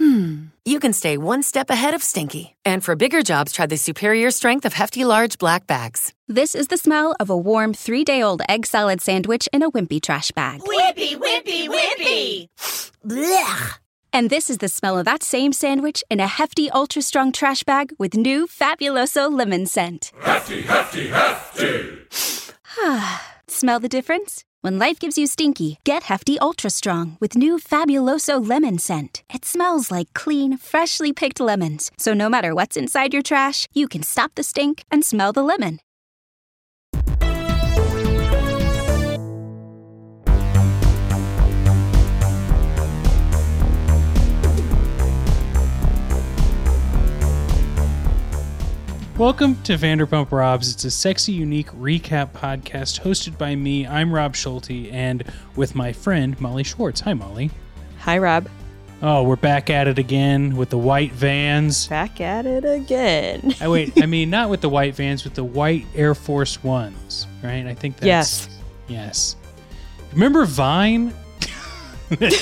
hmm, you can stay one step ahead of stinky. And for bigger jobs, try the superior strength of Hefty Large Black Bags. This is the smell of a warm three day old egg salad sandwich in a wimpy trash bag. Wimpy, wimpy, wimpy! Blech! And this is the smell of that same sandwich in a hefty, ultra strong trash bag with new Fabuloso lemon scent. Hefty, hefty, hefty! Smell the difference? When life gives you stinky, get Hefty Ultra Strong with new Fabuloso lemon scent. It smells like clean, freshly picked lemons. So no matter what's inside your trash, you can stop the stink and smell the lemon. Welcome to Vanderpump Robs. It's a sexy, unique recap podcast hosted by me. I'm Rob Schulte, and with my friend Molly Schwartz. Hi, Molly. Hi, Rob. Oh, we're back at it again with the white vans. Back at it again. I wait. I mean, not with the white vans, with the white Air Force Ones, right? I think that's Yes. yes. Remember Vine?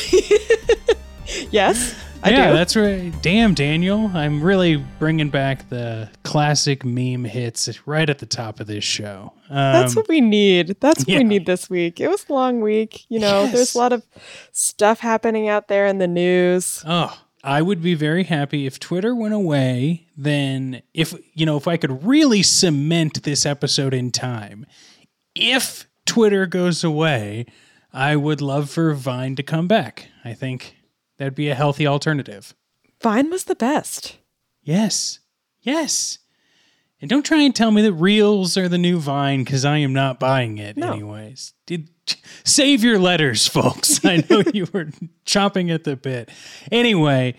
Yes, I yeah, do. that's right. Damn, Daniel, I'm really bringing back the classic meme hits right at the top of this show. Um, That's what we need. That's what yeah. we need this week. It was a long week. You know, Yes. there's a lot of stuff happening out there in the news. Oh, I would be very happy if Twitter went away. Then, if you know, if I could really cement this episode in time, if Twitter goes away, I would love for Vine to come back. I think that'd be a healthy alternative. Vine was the best. Yes, yes. And don't try and tell me that Reels are the new Vine because I am not buying it No. anyways. Did save your letters, folks. I know you were chomping at the bit. Anyway,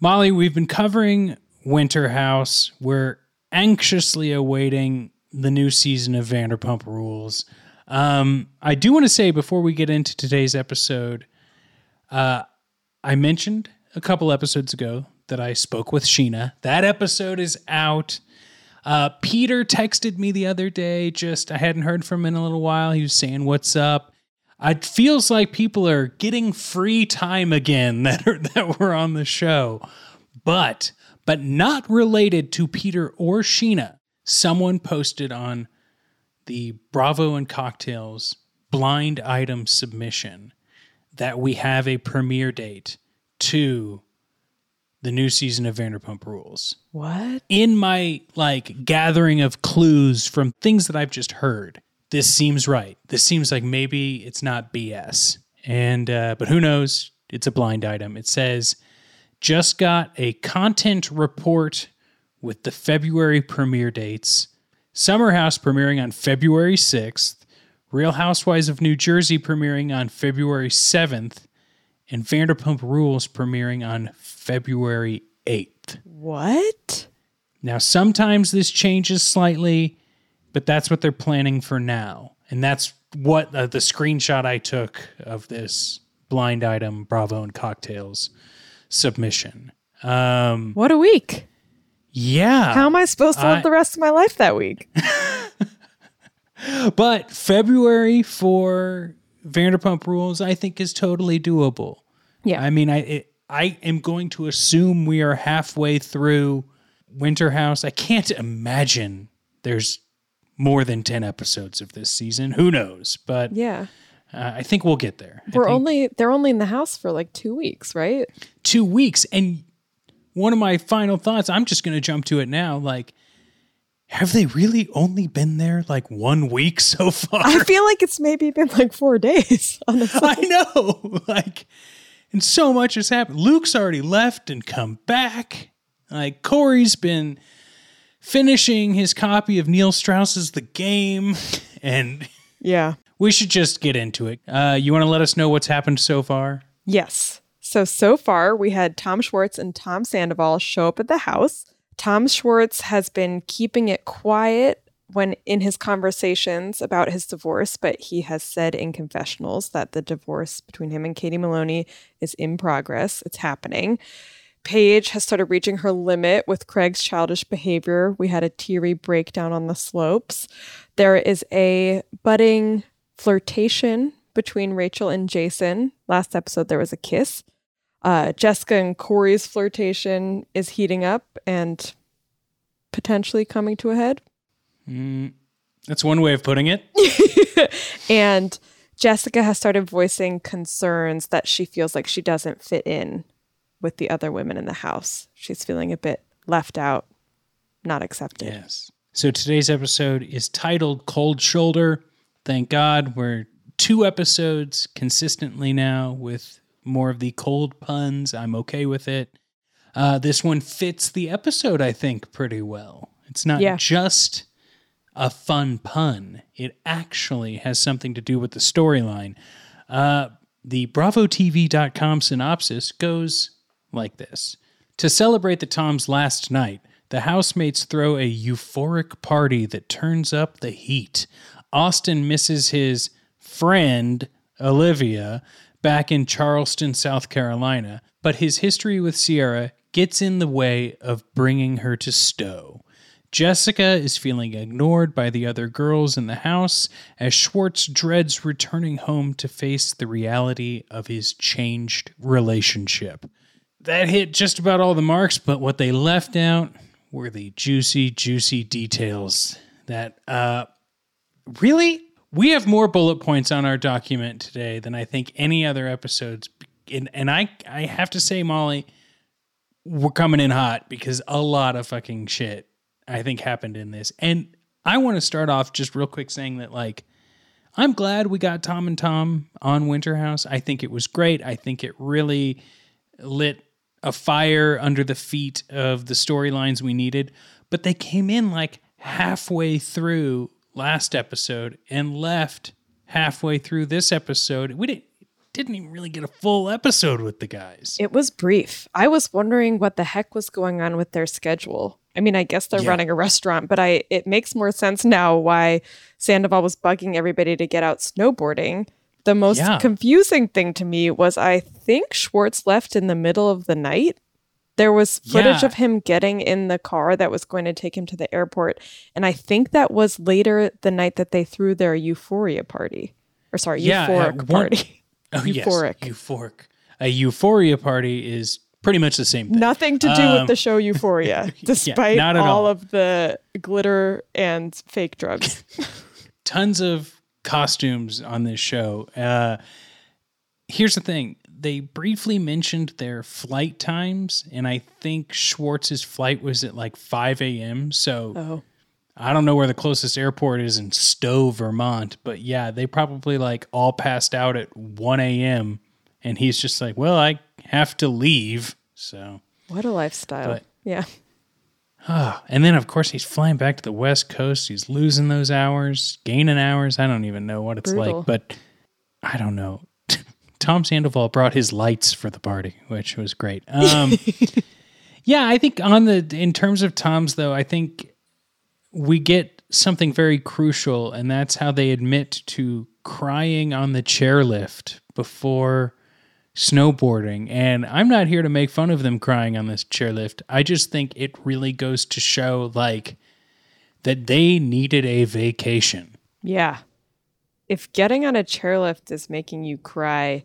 Molly, we've been covering Winter House. We're anxiously awaiting the new season of Vanderpump Rules. Um, I do want to say before we get into today's episode, uh, I mentioned a couple episodes ago that I spoke with Sheena. That episode is out. Uh, Peter texted me the other day. Just I hadn't heard from him in a little while. He was saying, "What's up?" It feels like people are getting free time again that are that were on the show, but but not related to Peter or Sheena. Someone posted on the Bravo and Cocktails blind item submission that we have a premiere date to the new season of Vanderpump Rules. What? In my like gathering of clues from things that I've just heard, this seems right. This seems like maybe it's not BS. And uh, but who knows? It's a blind item. It says just got a content report with the February premiere dates. Summer House premiering on February 6th, Real Housewives of New Jersey premiering on February 7th, and Vanderpump Rules premiering on February 8th. What? Now, sometimes this changes slightly, but that's what they're planning for now. And that's what uh, the screenshot I took of this blind item Bravo and Cocktails submission. Um, What a week. yeah. How am I supposed to live I- the rest of my life that week? But February for Vanderpump Rules, I think, is totally doable. Yeah. I mean, I it, I am going to assume we are halfway through Winter House. I can't imagine there's more than ten episodes of this season. Who knows? But Yeah. uh, I think we'll get there. We're only they're only in the house for like 2 weeks, right? two weeks, and one of my final thoughts. I'm just going to jump to it now. Like, have they really only been there like one week so far? I feel like it's maybe been like 4 days, On honestly. I know. Like, and so much has happened. Luke's already left and come back. Like, Corey's been finishing his copy of Neil Strauss's The Game. And Yeah. we should just get into it. Uh, you want to let us know what's happened so far? Yes. So, so far, we had Tom Schwartz and Tom Sandoval show up at the house. Tom Schwartz has been keeping it quiet when in his conversations about his divorce, but he has said in confessionals that the divorce between him and Katie Maloney is in progress. It's happening. Paige has started reaching her limit with Craig's childish behavior. We had a teary breakdown on the slopes. There is a budding flirtation between Rachel and Jason. Last episode, there was a kiss. Uh, Jessica and Corey's flirtation is heating up and potentially coming to a head. Mm, that's one way of putting it. and Jessica has started voicing concerns that she feels like she doesn't fit in with the other women in the house. She's feeling a bit left out, not accepted. Yes. So today's episode is titled Cold Shoulder. Thank God we're two episodes consistently now with more of the cold puns. I'm okay with it. Uh, this one fits the episode, I think, pretty well. It's not Yeah. just a fun pun, it actually has something to do with the storyline. Uh, the BravoTV.com synopsis goes like this To celebrate the Tom's last night, the housemates throw a euphoric party that turns up the heat. Austen misses his friend, Olivia, back in Charleston, South Carolina, but his history with Ciara gets in the way of bringing her to Stowe. Jessica is feeling ignored by the other girls in the house as Schwartz dreads returning home to face the reality of his changed relationship. That hit just about all the marks, but what they left out were the juicy, juicy details that, uh, really, we have more bullet points on our document today than I think any other episodes. And, and I, I have to say, Molly, we're coming in hot because a lot of fucking shit I think happened in this. And I want to start off just real quick saying that like I'm glad we got Tom and Tom on Winterhouse. I think it was great. I think it really lit a fire under the feet of the storylines we needed, but they came in like halfway through last episode and left halfway through this episode. We didn't didn't even really get a full episode with the guys. It was brief. I was wondering what the heck was going on with their schedule. I mean, I guess they're Yeah. running a restaurant, but I it makes more sense now why Sandoval was bugging everybody to get out snowboarding. The most Yeah. confusing thing to me was I think Schwartz left in the middle of the night. There was footage Yeah. of him getting in the car that was going to take him to the airport, and I think that was later the night that they threw their euphoria party. Or sorry, Yeah, euphoric one- party. Oh, Euphoric. Yes, euphoric. A euphoria party is pretty much the same thing. Nothing to do Um, with the show Euphoria, despite at all all. of the glitter and fake drugs. Tons of costumes on this show. Uh, here's the thing they briefly mentioned their flight times, and I think Schwartz's flight was at like 5 a.m. So oh, I don't know where the closest airport is in Stowe, Vermont, but yeah, they probably like all passed out at 1 a.m. And he's just like, well, I have to leave. So. what a lifestyle! But- yeah, Ah, and then of course he's flying back to the West Coast. He's losing those hours, gaining hours. I don't even know what it's Brutal. like, but I don't know. Tom Sandoval brought his lights for the party, which was great. Um, yeah, I think on the in terms of Tom's though, I think we get something very crucial, and that's how they admit to crying on the chairlift before snowboarding. And I'm not here to make fun of them crying on this chairlift. I just think it really goes to show like that they needed a vacation. yeah. If getting on a chairlift is making you cry,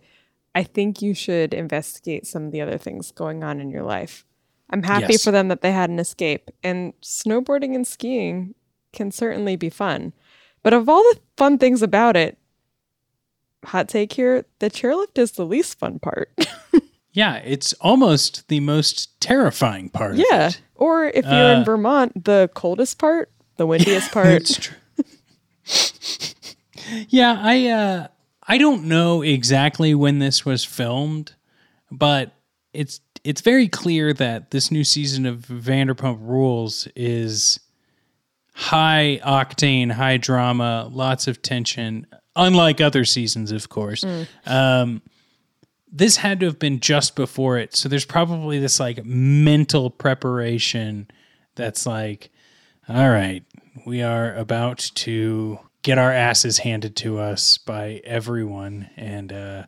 I think you should investigate some of the other things going on in your life. I'm happy Yes. for them that they had an escape, and snowboarding and skiing can certainly be fun. But of all the fun things about it, hot take here, the chairlift is the least fun part. Yeah, it's almost the most terrifying part. Yeah. Or if you're Uh, in Vermont, the coldest part, the windiest part. It's true. yeah, I uh I don't know exactly when this was filmed, but it's it's very clear that this new season of Vanderpump Rules is high octane, high drama, lots of tension, unlike other seasons, of course. Um this had to have been just before it. So there's probably this like mental preparation that's like, all right, We are about to get our asses handed to us by everyone. And uh,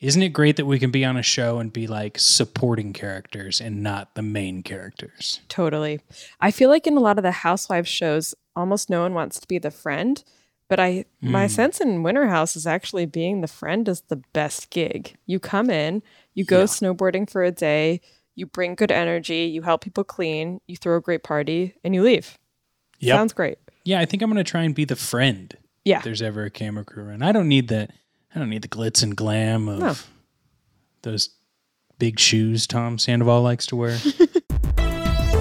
isn't it great that we can be on a show and be like supporting characters and not the main characters? Totally. I feel like in a lot of the housewives shows, almost no one wants to be the friend. But I, my sense in Winter House is actually being the friend is the best gig. You come in, you go Yeah. snowboarding for a day, you bring good energy, you help people clean, you throw a great party, and you leave. Yep. Sounds great. Yeah, I think I'm going to try and be the friend. Yeah. If there's ever a camera crew around. I don't need that. I don't need the glitz and glam of No. those big shoes Tom Sandoval likes to wear.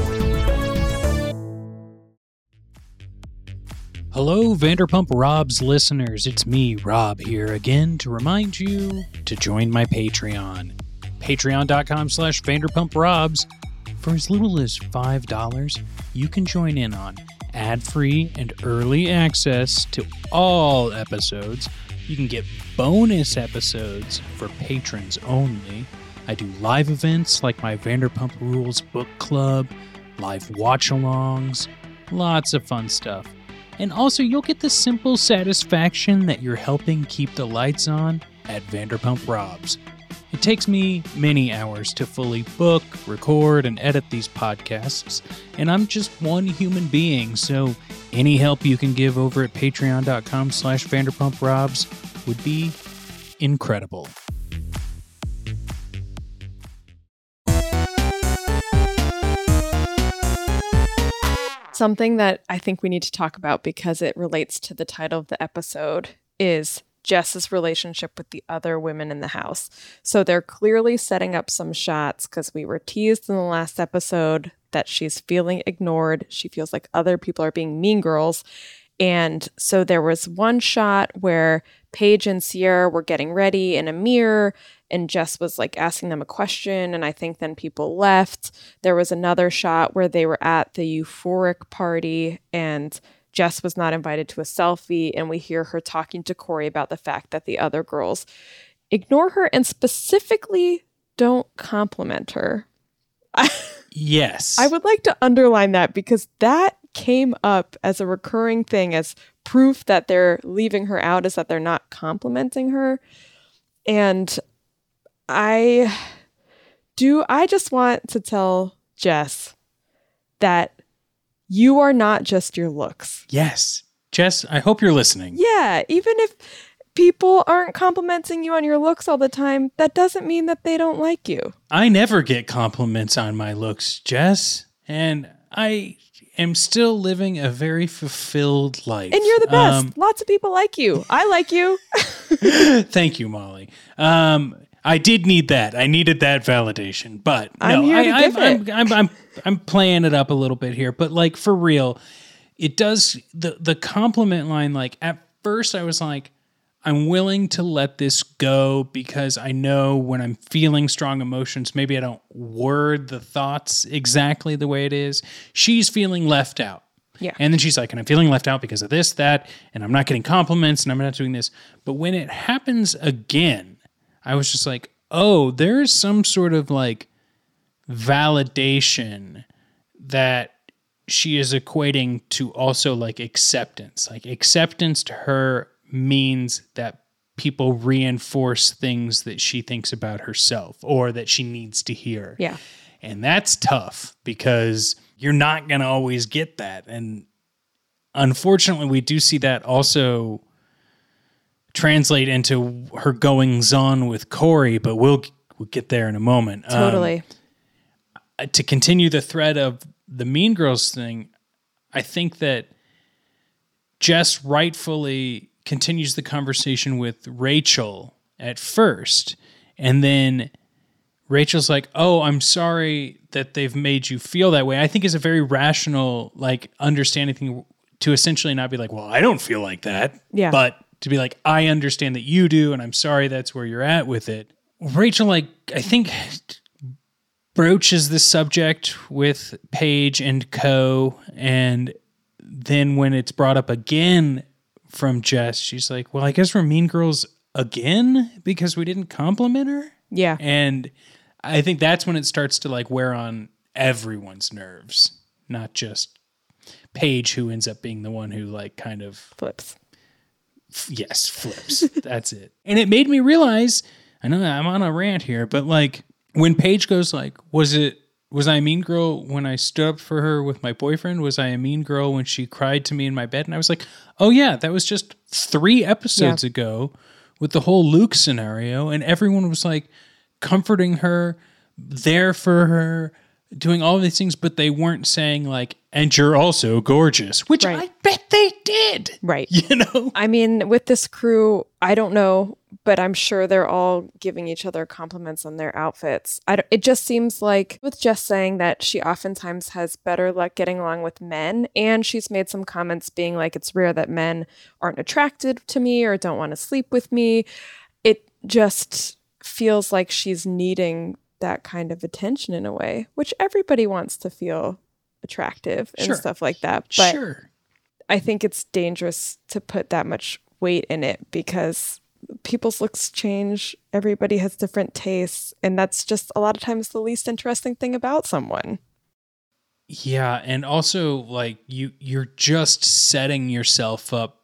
Hello, Vanderpump Rob's listeners. It's me, Rob, here again to remind you to join my Patreon. Patreon.com slash Vanderpump Robs. For as little as $5, you can join in on ad free and early access to all episodes. You can get bonus episodes for patrons only. I do live events like my Vanderpump Rules book club, live watch alongs, lots of fun stuff. And also, you'll get the simple satisfaction that you're helping keep the lights on at Vanderpump Robs. It takes me many hours to fully book, record, and edit these podcasts, and I'm just one human being, so any help you can give over at patreon.com slash vanderpumprobs would be incredible. Something that I think we need to talk about because it relates to the title of the episode is Jess's relationship with the other women in the house. So they're clearly setting up some shots because we were teased in the last episode that she's feeling ignored. She feels like other people are being mean girls. And so there was one shot where Paige and Ciara were getting ready in a mirror, and Jess was like asking them a question. And I think then people left. There was another shot where they were at the euphoric party, and Jess was not invited to a selfie. And we hear her talking to Corey about the fact that the other girls ignore her and specifically don't compliment her. Yes. I would like to underline that because that came up as a recurring thing as proof that they're leaving her out is that they're not complimenting her. And I do I just want to tell Jess that you are not just your looks. yes. Jess, I hope you're listening. Yeah, even if people aren't complimenting you on your looks all the time, that doesn't mean that they don't like you. I never get compliments on my looks, Jess, and I am still living a very fulfilled life. And you're the best. Um, Lots of people like you. I like you. thank you, Molly. Um, I did need that. I needed that validation, but I'm no, here I, give I'm. I'm, I'm, I'm playing it up a little bit here, but like for real, it does the the compliment line. Like at first, I was like, I'm willing to let this go because I know when I'm feeling strong emotions, maybe I don't word the thoughts exactly the way it is. She's feeling left out. Yeah. And then she's like, and I'm feeling left out because of this, that, and I'm not getting compliments and I'm not doing this. But when it happens again, I was just like, oh, there's some sort of like validation that she is equating to also like acceptance. Like acceptance to her means that people reinforce things that she thinks about herself or that she needs to hear. Yeah. And that's tough because you're not going to always get that. And unfortunately, we do see that also translate into her goings on with Corey, but we'll, we'll get there in a moment. Um, Totally. to continue the thread of the Mean Girls thing, I think that Jess rightfully continues the conversation with Rachel at first. And then Rachel's like, Oh, I'm sorry that they've made you feel that way. I think is a very rational, like, understanding thing to essentially not be like, Well, I don't feel like that. Yeah. But to be like, I understand that you do, and I'm sorry that's where you're at with it. Rachel, like, I think broaches the subject with Paige and Co. And then when it's brought up again from Jess, she's like, Well, I guess we're mean girls again because we didn't compliment her. Yeah. And I think that's when it starts to like wear on everyone's nerves, not just Paige, who ends up being the one who like kind of Flips. Yes flips. That's it. And it made me realize. I know I'm on a rant here, but like when Paige goes like, was it was I a mean girl when I stood up for her with my boyfriend? Was I a mean girl when she cried to me in my bed? And I was like, oh yeah, that was just three episodes ago with the whole Luke scenario, and everyone was like comforting her, there for her, doing all these things, but they weren't saying like, and you're also gorgeous, which Right. I bet they did. Right. You know? I mean, with this crew, I don't know, but I'm sure they're all giving each other compliments on their outfits. I don't- it just seems like, with Jess saying that she oftentimes has better luck getting along with men, and she's made some comments being like, it's rare that men aren't attracted to me or don't want to sleep with me. It just feels like she's needing that kind of attention in a way, which everybody wants to feel attractive and Sure. stuff like that. But sure. I think it's dangerous to put that much weight in it because people's looks change. Everybody has different tastes. And that's just a lot of times the least interesting thing about someone. Yeah, and also like you you're just setting yourself up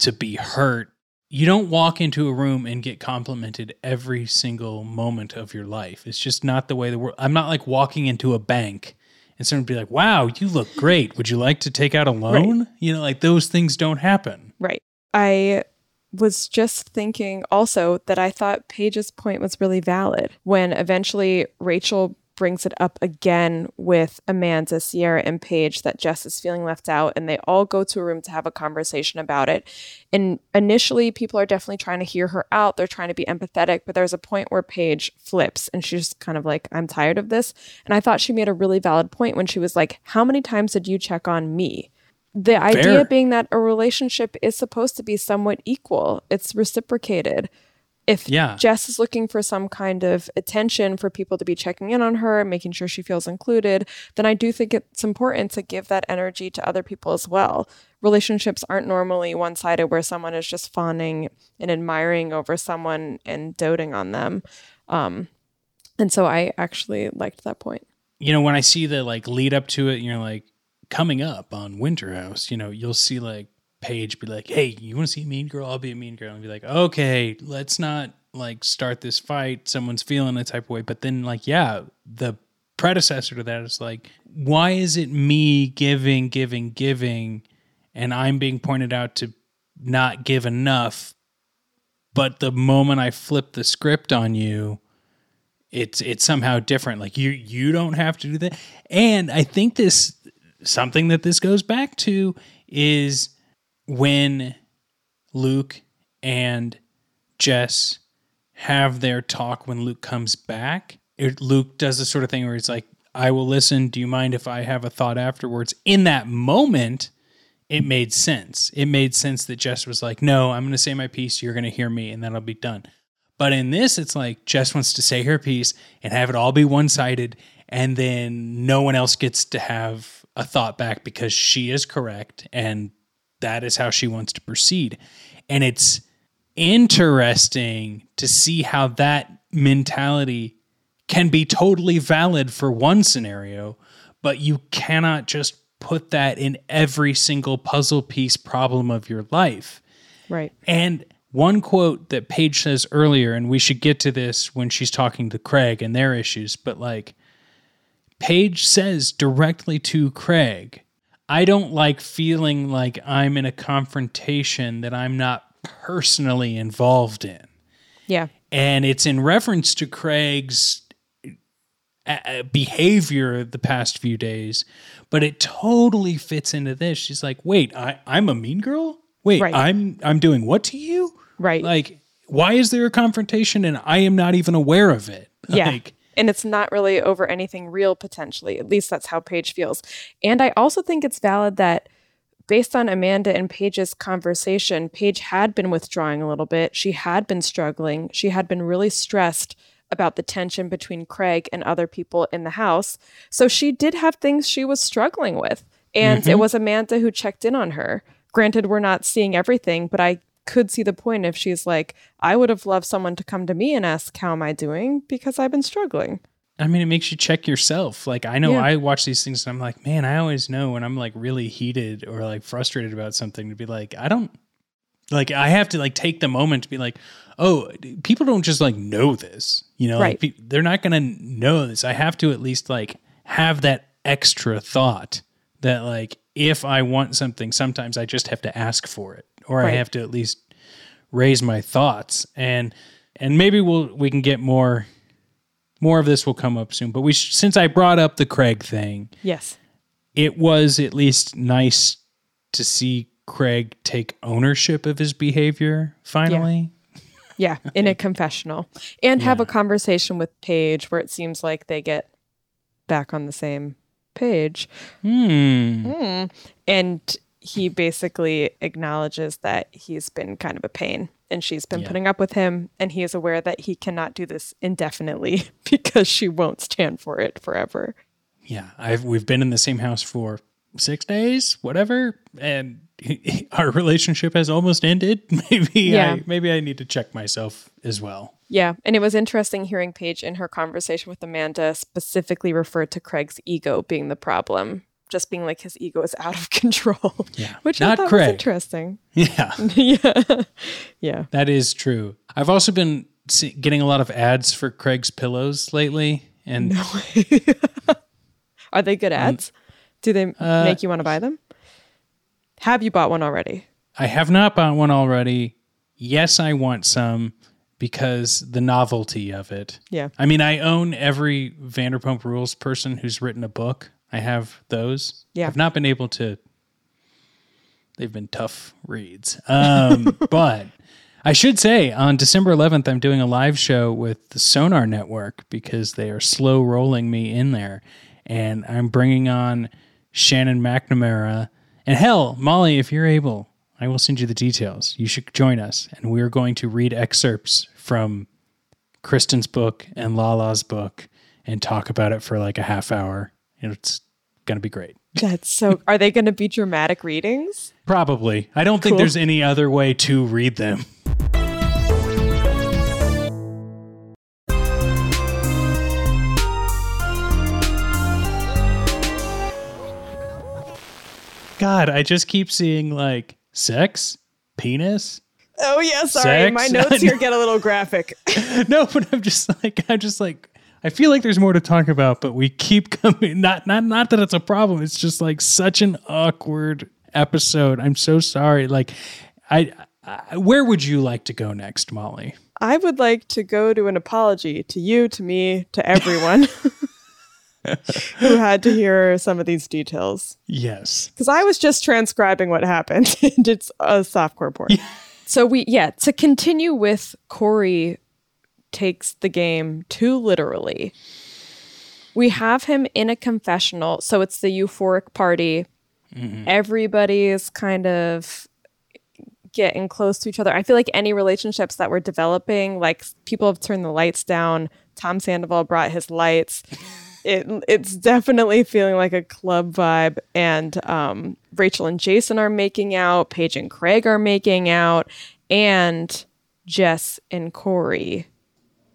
to be hurt. You don't walk into a room and get complimented every single moment of your life. It's just not the way the world I'm not like walking into a bank and someone be like, "Wow, you look great. Would you like to take out a loan?" You know, like those things don't happen. Right. I was just thinking also that I thought Paige's point was really valid when eventually Rachel brings it up again with Amanda, Ciara, and Paige that Jess is feeling left out, and they all go to a room to have a conversation about it. And initially, people are definitely trying to hear her out. They're trying to be empathetic, but there's a point where Paige flips and she's just kind of like, I'm tired of this. And I thought she made a really valid point when she was like, How many times did you check on me? the idea Fair. being that a relationship is supposed to be somewhat equal it's reciprocated if Yeah. jess is looking for some kind of attention for people to be checking in on her making sure she feels included then i do think it's important to give that energy to other people as well. Relationships aren't normally one-sided where someone is just fawning and admiring over someone and doting on them. Um, and so i actually liked that point. You know, when I see the like lead up to it, you're like coming up on Winter House, you know, you'll see like Paige be like, Hey, you want to see a mean girl? I'll be a mean girl. And be like, okay, let's not like start this fight. Someone's feeling a type of way. But then like, yeah, the predecessor to that is like, why is it me giving, giving, giving, and I'm being pointed out to not give enough? But the moment I flip the script on you, it's it's somehow different like you you don't have to do that and i think this something that this goes back to is when luke and jess have their talk when luke comes back it, luke does the sort of thing where it's like i will listen. Do you mind if i have a thought afterwards? In that moment it made sense. It made sense that jess was like no i'm going to say my piece. You're going to hear me and that'll be done. But in this, it's like Jess wants to say her piece and have it all be one sided, and then no one else gets to have a thought back because she is correct and that is how she wants to proceed. And it's interesting to see how that mentality can be totally valid for one scenario, but you cannot just put that in every single puzzle piece problem of your life. right And one quote that Paige says earlier, and we should get to this when she's talking to Craig and their issues, but like Paige says directly to Craig, I don't like feeling like I'm in a confrontation that I'm not personally involved in. yeah And it's in reference to Craig's uh, uh, behavior the past few days, but it totally fits into this. She's like, "Wait, I, I'm a mean girl. Wait, Right. I'm I'm doing what to you? right Like, why is there a confrontation and I am not even aware of it? Yeah. Like, and it's not really over anything real potentially. At least that's how Paige feels. And I also think it's valid that based on Amanda and Paige's conversation, Paige had been withdrawing a little bit. She had been struggling. She had been really stressed about the tension between Craig and other people in the house. So she did have things she was struggling with. And it mm-hmm. was Amanda who checked in on her. Granted, we're not seeing everything, but I could see the point if she's like, I would have loved someone to come to me and ask, How am I doing? Because I've been struggling. I mean, it makes you check yourself. Like, I know Yeah. I watch these things and I'm like, man, I always know when I'm like really heated or like frustrated about something to be like, I don't, like, I have to like take the moment to be like, oh, people don't just like know this, you know, Right. like, pe- they're not going to know this. I have to at least like have that extra thought that like, if I want something, sometimes I just have to ask for it or I have to at least raise my thoughts and, and maybe we'll, we can get more more of this will come up soon. But we, sh- since I brought up the Craig thing, Yes. it was at least nice to see Craig take ownership of his behavior finally. Yeah, in a confessional. And have a conversation with Paige where it seems like they get back on the same page. Hmm. And he basically acknowledges that he's been kind of a pain and she's been Yeah. putting up with him. And he is aware that he cannot do this indefinitely because she won't stand for it forever. Yeah, I've we've been in the same house for six days, whatever, and our relationship has almost ended. Maybe Yeah. I maybe I need to check myself as well. Yeah. And it was interesting hearing Paige in her conversation with Amanda specifically refer to Craig's ego being the problem. Just being like his ego is out of control. Yeah. Which I Not thought was Craig. interesting. Yeah, yeah. Yeah. that is true. I've also been getting a lot of ads for Craig's pillows lately, and Are they good ads? Do they Uh, make you want to buy them? Have you bought one already? I have not bought one already. Yes, I want some because the novelty of it. Yeah. I mean, I own every Vanderpump Rules person who's written a book. I have those. Yeah. I've not been able to. They've been tough reads. Um, but I should say on December 11th, I'm doing a live show with the Sonar Network because they are slow rolling me in there. And I'm bringing on Shannon McNamara. And hell, Molly, if you're able, I will send you the details. You should join us. And we're going to read excerpts from Kristen's book and Lala's book and talk about it for like a half hour. It's going to be great. That's so. Are they going to be dramatic readings? Probably. I don't think there's any other way to read them. God, I just keep seeing like sex, penis. Oh yeah, sorry. Sex? My notes here get a little graphic. No, but I'm just like I'm just like I feel like there's more to talk about, but we keep coming. Not not not that it's a problem. It's just like such an awkward episode. I'm so sorry. Like, I, I where would you like to go next, Molly? I would like to go to an apology to you, to me, to everyone who had to hear some of these details. Yes. because I was just transcribing what happened. and it's a softcore porn. So we, yeah, to continue with Corey takes the game too literally. We have him in a confessional, so it's the euphoric party. Mm-hmm. Everybody is kind of getting close to each other. I feel like any relationships that were developing, like people have turned the lights down. Tom Sandoval brought his lights. It, it's definitely feeling like a club vibe. And um, Rachel and Jason are making out. Paige and Craig are making out. And Jess and Corey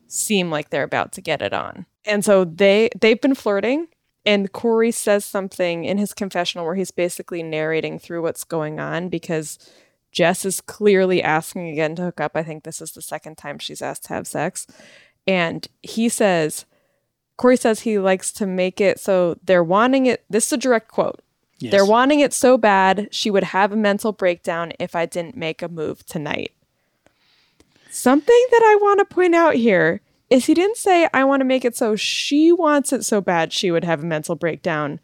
seem like they're about to get it on. And so they they've been flirting and Corey says something in his confessional where he's basically narrating through what's going on because Jess is clearly asking again to hook up. I think this is the second time she's asked to have sex. And he says Corey says he likes to make it so they're wanting it. This is a direct quote. Yes. They're wanting it so bad she would have a mental breakdown if I didn't make a move tonight. Something that I want to point out here is he didn't say, I want to make it so she wants it so bad she would have a mental breakdown.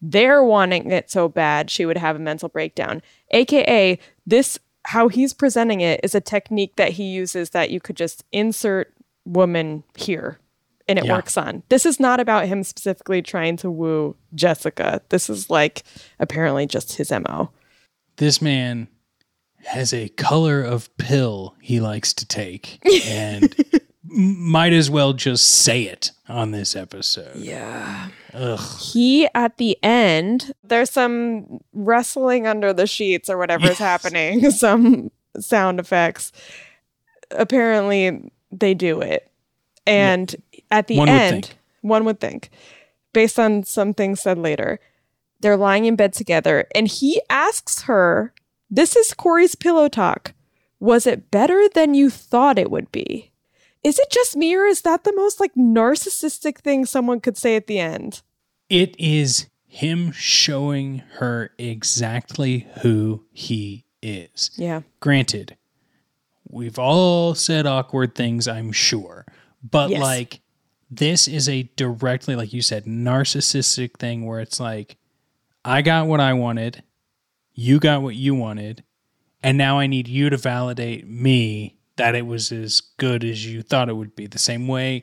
They're wanting it so bad she would have a mental breakdown. AKA, this, how he's presenting it is a technique that he uses that you could just insert woman here and it Yeah. works on. This is not about him specifically trying to woo Jessica. This is like apparently just his MO. this man has a color of pill he likes to take and might as well just say it on this episode. Yeah. Ugh. He at the end, there's some wrestling under the sheets or whatever is happening, some sound effects. Apparently, they do it. And at the One end, think. one would think, based on some things said later. They're lying in bed together, and he asks her, This is Corey's pillow talk. Was it better than you thought it would be? Is it just me, or is that the most like narcissistic thing someone could say at the end? It is him showing her exactly who he is. Yeah. Granted, we've all said awkward things, I'm sure, but Yes. like this is a directly, like you said, narcissistic thing where it's like, I got what I wanted, you got what you wanted, and now I need you to validate me that it was as good as you thought it would be. The same way,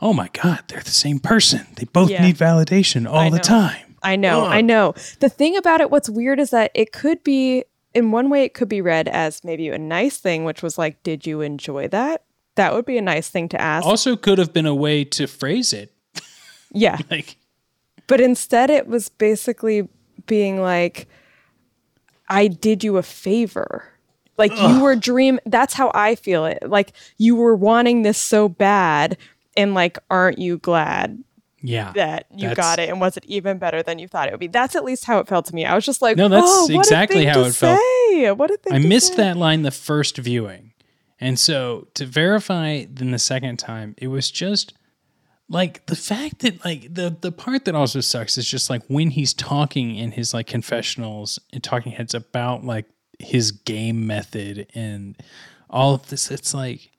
oh my God, they're the same person. They both Yeah. need validation all the know. time. I know, I know. The thing about it, what's weird is that it could be, in one way, it could be read as maybe a nice thing, which was like, did you enjoy that? That would be a nice thing to ask. Also, could have been a way to phrase it. yeah. Like, But instead, it was basically being like, I did you a favor. Like you were dream. That's how I feel it. Like you were wanting this so bad, and like, aren't you glad yeah. that you got it and was it even better than you thought it would be? That's at least how it felt to me. I was just like, No, that's oh, exactly how it felt. say. Thing I missed say. that line the first viewing. And so to verify then the second time, it was just like the fact that like the the part that also sucks is just like when he's talking in his like confessionals and talking heads about like his game method and all of this it's like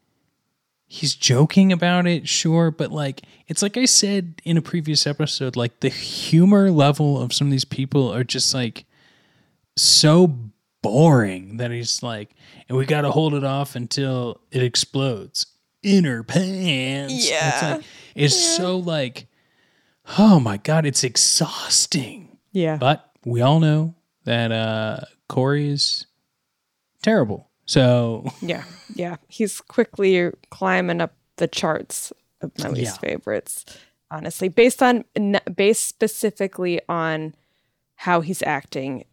he's joking about it sure but like it's like i said in a previous episode like the humor level of some of these people are just like so boring that he's like, and we got to hold it off until it explodes. Inner pants. It's, Yeah. like, it's so like, oh my God, it's exhausting. Yeah. But we all know that uh, Corey is terrible. So Yeah, yeah. He's quickly climbing up the charts of my least Yeah. favorites. Honestly, based on based specifically on how he's acting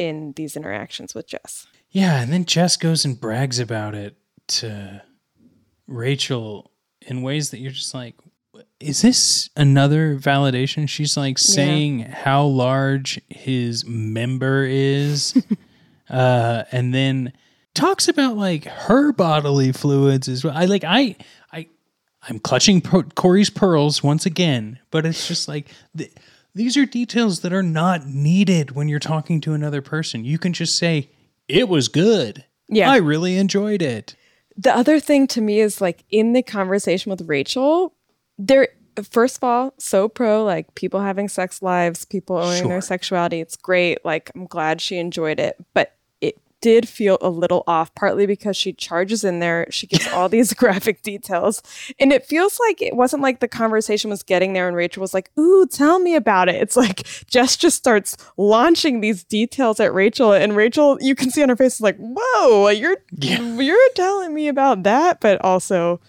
in these interactions with Jess. Yeah, and then Jess goes and brags about it to Rachel in ways that you're just like, is this another validation? She's like saying how large his member is, uh, and then talks about like her bodily fluids as well. I like I I I'm clutching Pro- Corey's pearls once again, but it's just like th- these are details that are not needed when you're talking to another person. You can just say it was good. Yeah. I really enjoyed it. The other thing to me is like in the conversation with Rachel, there first of all, so pro like people having sex lives, people owning their sexuality. It's great. Like I'm glad she enjoyed it, but did feel a little off partly because she charges in there, she gives all these graphic details, and it feels like it wasn't like the conversation was getting there and Rachel was like, "Ooh, tell me about it." It's like Jess just starts launching these details at Rachel and Rachel, you can see on her face is like, "Whoa, you're Yeah. you're telling me about that, but also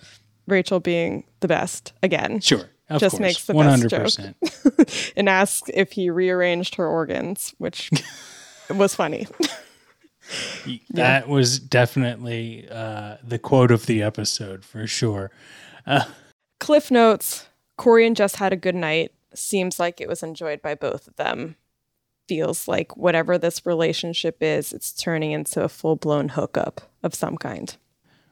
Rachel being the best again. Sure. Of Just course. makes the One best joke. and asks if he rearranged her organs, which was funny. That was definitely uh, the quote of the episode for sure. Cliff notes Corey and Jess had a good night. Seems like it was enjoyed by both of them. Feels like whatever this relationship is, it's turning into a full blown hookup of some kind.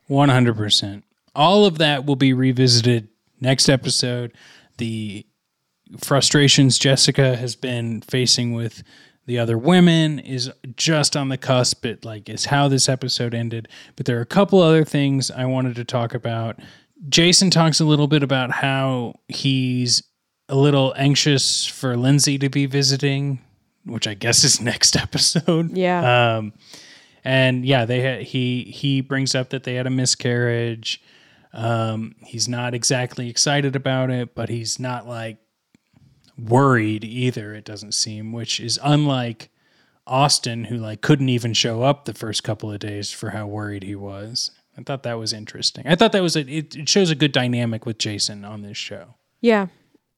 One hundred percent. All of that will be revisited next episode. The frustrations Jessica has been facing with the other women is just on the cusp. It like is how this episode ended. But there are a couple other things I wanted to talk about. Jason talks a little bit about how he's a little anxious for Lindsay to be visiting, which I guess is next episode. Yeah. Um, and yeah, they had, he he brings up that they had a miscarriage. Um, he's not exactly excited about it, but he's not like worried either. It doesn't seem, which is unlike Austen, who like couldn't even show up the first couple of days for how worried he was. I thought that was interesting. I thought that was a, it, it shows a good dynamic with Jason on this show. Yeah.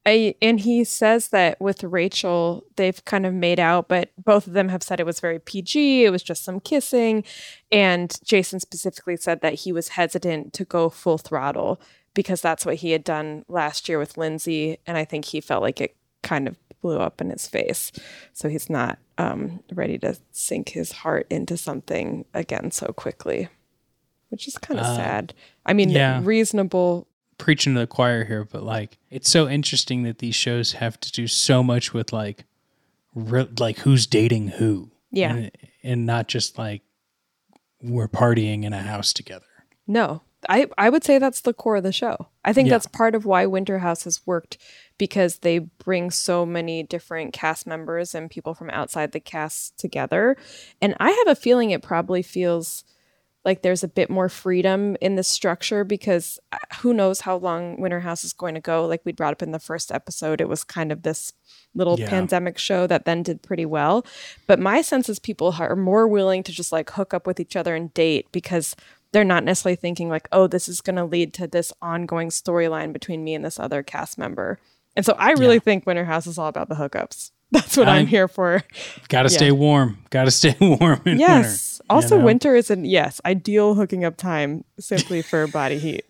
I, and he says that with Rachel, they've kind of made out, but both of them have said it was very PG. It was just some kissing. And Jason specifically said that he was hesitant to go full throttle because that's what he had done last year with Lindsay. And I think he felt like it kind of blew up in his face. So he's not um, ready to sink his heart into something again so quickly, which is kind of Uh, sad. I mean, yeah. reasonable. preaching to the choir here, but like it's so interesting that these shows have to do so much with like re- like who's dating who. Yeah. And, and not just like we're partying in a house together. No, I, I would say that's the core of the show. I think Yeah. that's part of why Winter House has worked because they bring so many different cast members and people from outside the cast together. And I have a feeling it probably feels like there's a bit more freedom in the structure because uh, who knows how long Winter House is going to go. Like we brought up in the first episode, it was kind of this little Yeah. pandemic show that then did pretty well. But my sense is people are more willing to just like hook up with each other and date because they're not necessarily thinking like, oh, this is going to lead to this ongoing storyline between me and this other cast member. And so I really Yeah. think Winter House is all about the hookups. That's what I'm, I'm- here for. Got to Yeah. stay warm. Got to stay warm in Yes. winter. Also, you know? winter is an yes ideal hooking up time simply for body heat.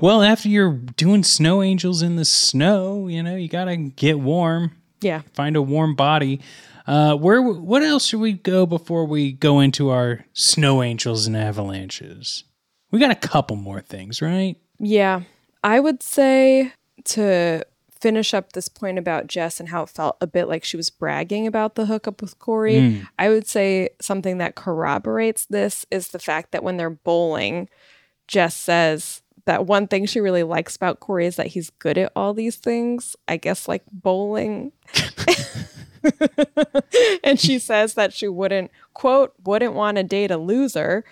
Well, after you're doing snow angels in the snow, you know, you got to get warm. yeah. find a warm body. Uh, where? What else should we go before we go into our snow angels and avalanches? We got a couple more things, right? Yeah. I would say to finish up this point about Jess and how it felt a bit like she was bragging about the hookup with Corey, hmm. I would say something that corroborates this is the fact that when they're bowling, Jess says that one thing she really likes about Corey is that he's good at all these things. I guess like bowling. and she says that she wouldn't, quote, wouldn't want to date a loser.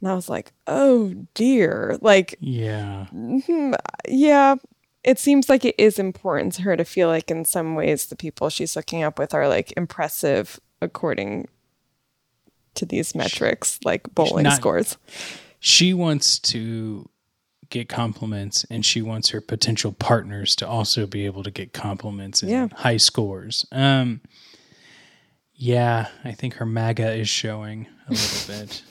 And I was like, oh dear. Like, Yeah. Mm-hmm, yeah, it seems like it is important to her to feel like in some ways the people she's hooking up with are like impressive according to these metrics, like bowling not- scores. She wants to get compliments, and she wants her potential partners to also be able to get compliments and Yeah. high scores. Um, yeah, I think her MAGA is showing a little bit.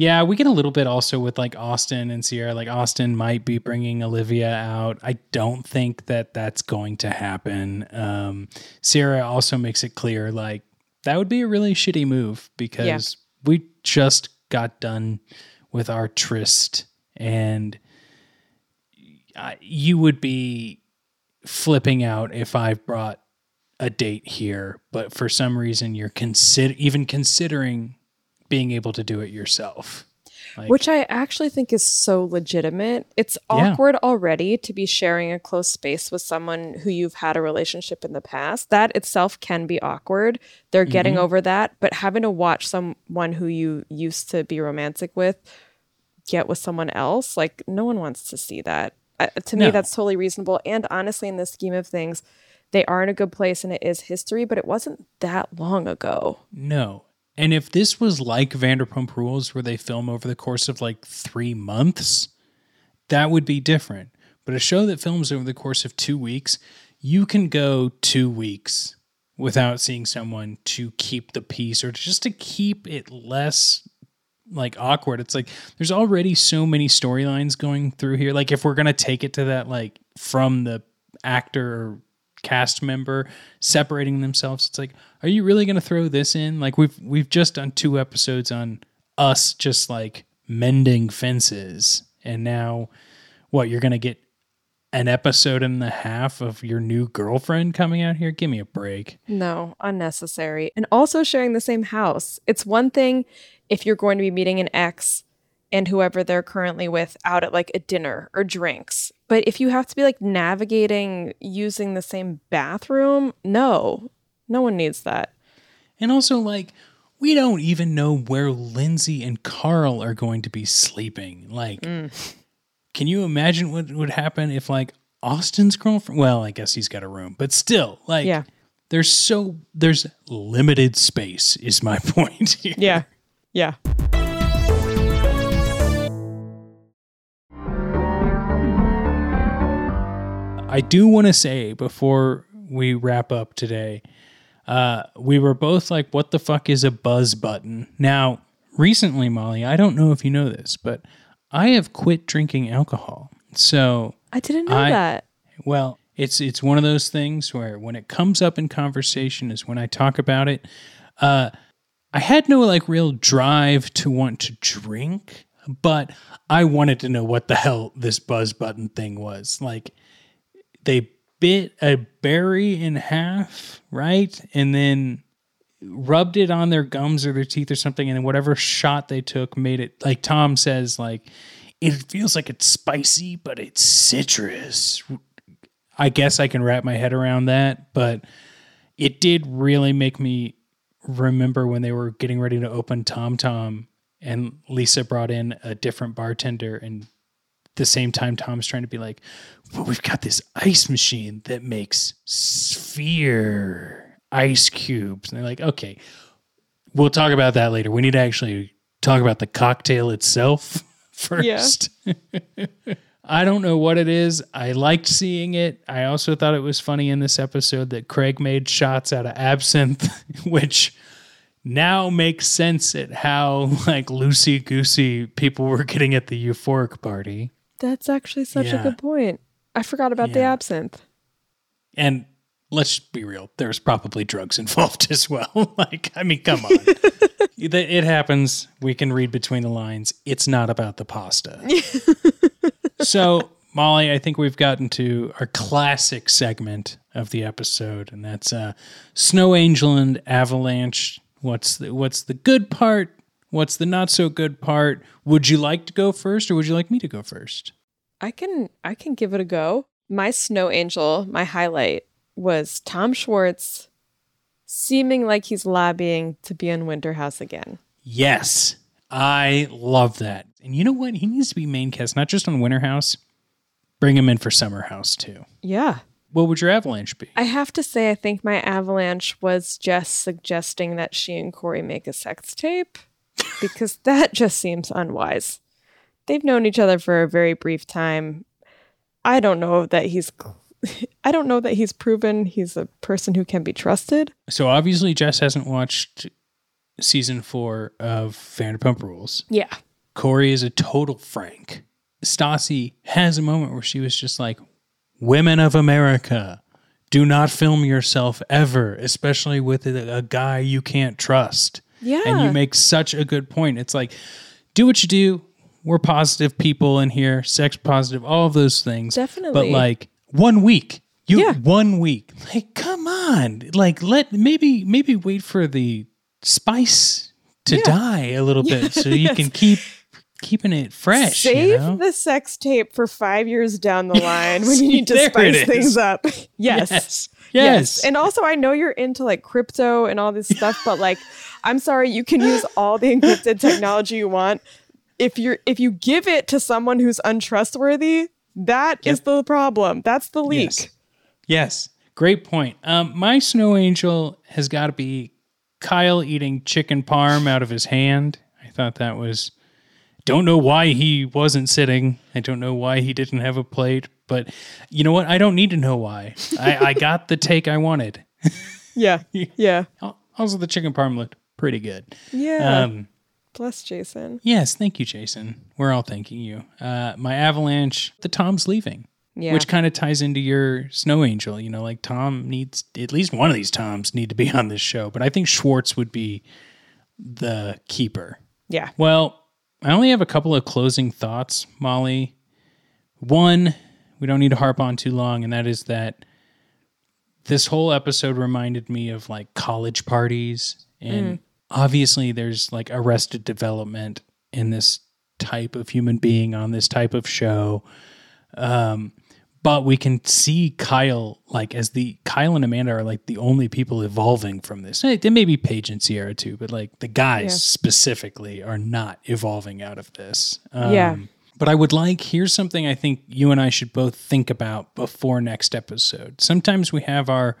Yeah, we get a little bit also with like Austen and Ciara. Like Austen might be bringing Olivia out. I don't think that that's going to happen. Um, Ciara also makes it clear like that would be a really shitty move because we just got done with our tryst and I, you would be flipping out if I brought a date here, but for some reason you're consider even considering being able to do it yourself. Like, Which I actually think is so legitimate. It's Yeah. awkward already to be sharing a close space with someone who you've had a relationship in the past. That itself can be awkward. They're getting Mm-hmm. over that, but having to watch someone who you used to be romantic with get with someone else, like no one wants to see that. Uh, to me, that's totally reasonable. And honestly, in the scheme of things, they are in a good place and it is history, but it wasn't that long ago. no. And if this was like Vanderpump Rules, where they film over the course of like three months, that would be different. But a show that films over the course of two weeks, you can go two weeks without seeing someone to keep the peace or just to keep it less like awkward. It's like there's already so many storylines going through here. Like if we're gonna take it to that like from the actor or cast member separating themselves, it's like, are you really gonna throw this in? Like we've we've just done two episodes on us just like mending fences, and now what you're gonna get an episode and a half of your new girlfriend coming out here? Give me a break. No, unnecessary. And also sharing the same house. It's one thing if you're going to be meeting an ex and whoever they're currently with out at like a dinner or drinks. But if you have to be like navigating using the same bathroom, no, no one needs that. And also, like, we don't even know where Lindsay and Carl are going to be sleeping. Like, mm. can you imagine what would happen if, like, Austen's girlfriend? Well, I guess he's got a room, but still, like, Yeah. there's so there's limited space. Is my point here. Yeah. Yeah. I do want to say before we wrap up today, uh, we were both like, what the fuck is a buzz button? Now, recently, Molly, I don't know if you know this, but I have quit drinking alcohol. So I didn't know I- that. Well, it's it's one of those things where when it comes up in conversation is when I talk about it. Uh, I had no like real drive to want to drink, but I wanted to know what the hell this buzz button thing was. Like they bit a berry in half, right? And then rubbed it on their gums or their teeth or something and then whatever shot they took made it like Tom says like it feels like it's spicy but it's citrus I guess I can wrap my head around that, but it did really make me remember when they were getting ready to open Tom Tom and Lisa brought in a different bartender and the same time Tom's trying to be like, well, we've got this ice machine that makes sphere ice cubes. And they're like, okay, we'll talk about that later. We need to actually talk about the cocktail itself first. I don't know what it is. I liked seeing it. I also thought it was funny in this episode that Craig made shots out of absinthe, which now makes sense at how like loosey goosey people were getting at the euphoric party. That's actually such Yeah. a good point. I forgot about the absinthe. And let's be real, there's probably drugs involved as well. like, I mean, come on. It it happens. We can read between the lines. It's not about the pasta. so, Molly, I think we've gotten to our classic segment of the episode, and that's uh, Snow Angel and Avalanche. What's the what's the good part? What's the not so good part? Would you like to go first, or would you like me to go first? I can I can give it a go. My snow angel, my highlight was Tom Schwartz seeming like he's lobbying to be in Winter House again. Yes, I love that. And you know what? He needs to be main cast, not just on Winter House. Bring him in for Summer House too. Yeah. What would your Avalanche be? I have to say I think my avalanche was just suggesting that she and Corey make a sex tape because that just seems unwise. They've known each other for a very brief time. I don't know that he's oh. I don't know that he's proven he's a person who can be trusted. So obviously, Jess hasn't watched season four of Vanderpump Rules. Yeah. Corey is a total Frank. Stassi has a moment where she was just like, "Women of America, do not film yourself ever, especially with a, a guy you can't trust." Yeah. And you make such a good point. It's like, do what you do. We're positive people in here, sex positive, all of those things. Definitely. But like one week, you Yeah. one week. Like, come on. Like, let maybe maybe wait for the spice to Yeah. die a little bit so you can keep keeping it fresh. you Save know? the sex tape for five years down the line when you need to spice things up. yes. Yes. Yes. And also, I know you're into like crypto and all this stuff, but like, I'm sorry, you can use all the encrypted technology you want. If you're if you give it to someone who's untrustworthy, that is Yep. the problem. That's the leak. Yes. Yes. Great point. Um, my snow angel has got to be Kyle eating chicken parm out of his hand. I thought that was. Don't know why he wasn't sitting. I don't know why he didn't have a plate. But you know what? I don't need to know why. I, I got the take I wanted. Yeah. Yeah. Also, the chicken parm looked pretty good. Yeah. Um, Bless Jason. yes, thank you, Jason. We're all thanking you. Uh, my avalanche, the Tom's leaving. Yeah. Which kind of ties into your snow angel. You know, like Tom needs at least one of these Toms need to be on this show, but I think Schwartz would be the keeper. Yeah. Well, I only have a couple of closing thoughts, Molly. One, we don't need to harp on too long, and that is that this whole episode reminded me of like college parties. And obviously, there's like arrested development in this type of human being on this type of show. Um, but we can see Kyle like as the Kyle and Amanda are like the only people evolving from this. There may be Paige and Ciara too, but like the guys Yeah. specifically are not evolving out of this. Um, Yeah. But I would like here's something I think you and I should both think about before next episode. Sometimes we have our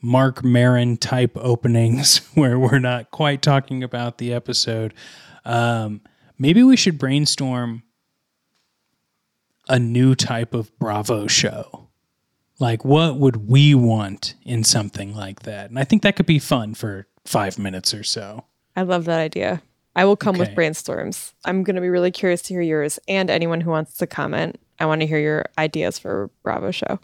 Marc Maron type openings where we're not quite talking about the episode. Um, maybe we should brainstorm a new type of Bravo show. Like, what would we want in something like that? And I think that could be fun for five minutes or so. I love that idea. I will come with Okay. brainstorms. I'm going to be really curious to hear yours and anyone who wants to comment. I want to hear your ideas for Bravo show.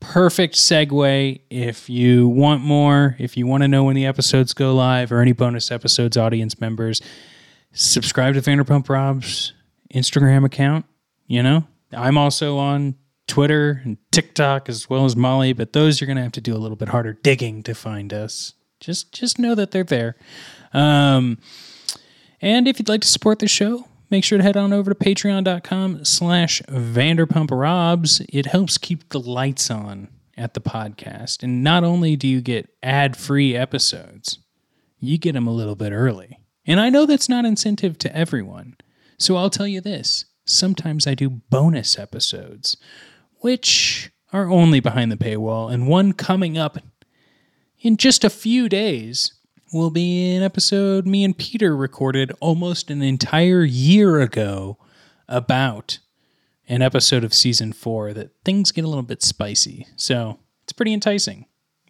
perfect segue if you want more if you want to know when the episodes go live or any bonus episodes audience members subscribe to vanderpump rob's instagram account you know i'm also on twitter and tiktok as well as molly but those you're going to have to do a little bit harder digging to find us just just know that they're there um, and if you'd like to support the show, make sure to head on over to patreon.com slash Vanderpump Robs. It helps keep the lights on at the podcast. And not only do you get ad-free episodes, you get them a little bit early. And I know that's not incentive to everyone. So I'll tell you this. Sometimes I do bonus episodes, which are only behind the paywall, and one coming up in just a few days will be an episode me and Peter recorded almost an entire year ago about an episode of season four that things get a little bit spicy. So it's pretty enticing.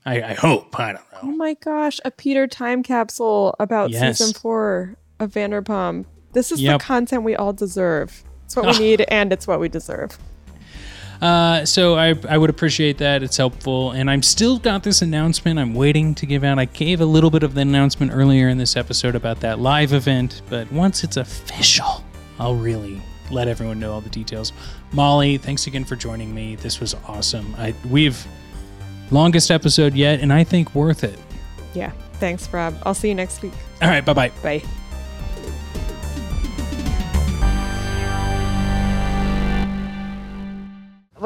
I, I hope. I don't know. Oh my gosh, a Peter time capsule about Yes. season four of Vanderpump. This is Yep. the content we all deserve. It's what we need and it's what we deserve. Uh, so I, I would appreciate that. It's helpful. And I'm still got this announcement I'm waiting to give out. I gave a little bit of the announcement earlier in this episode about that live event, but once it's official, I'll really let everyone know all the details. Molly, thanks again for joining me. This was awesome. I we've longest episode yet, and I think worth it. Yeah. Thanks, Rob. I'll see you next week. All right, Bye, bye bye.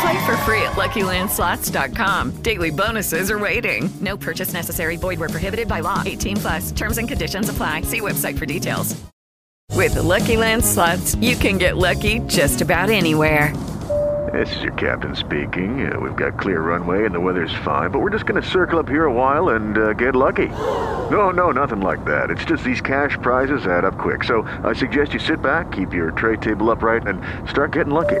Play for free at LuckyLandSlots.com. Daily bonuses are waiting. No purchase necessary. Void where prohibited by law. 18 plus. Terms and conditions apply. See website for details. With Lucky Land Slots, you can get lucky just about anywhere. This is your captain speaking. Uh, we've got clear runway and the weather's fine, but we're just going to circle up here a while and uh, get lucky. No, no, nothing like that. It's just these cash prizes add up quick. So I suggest you sit back, keep your tray table upright, and start getting lucky.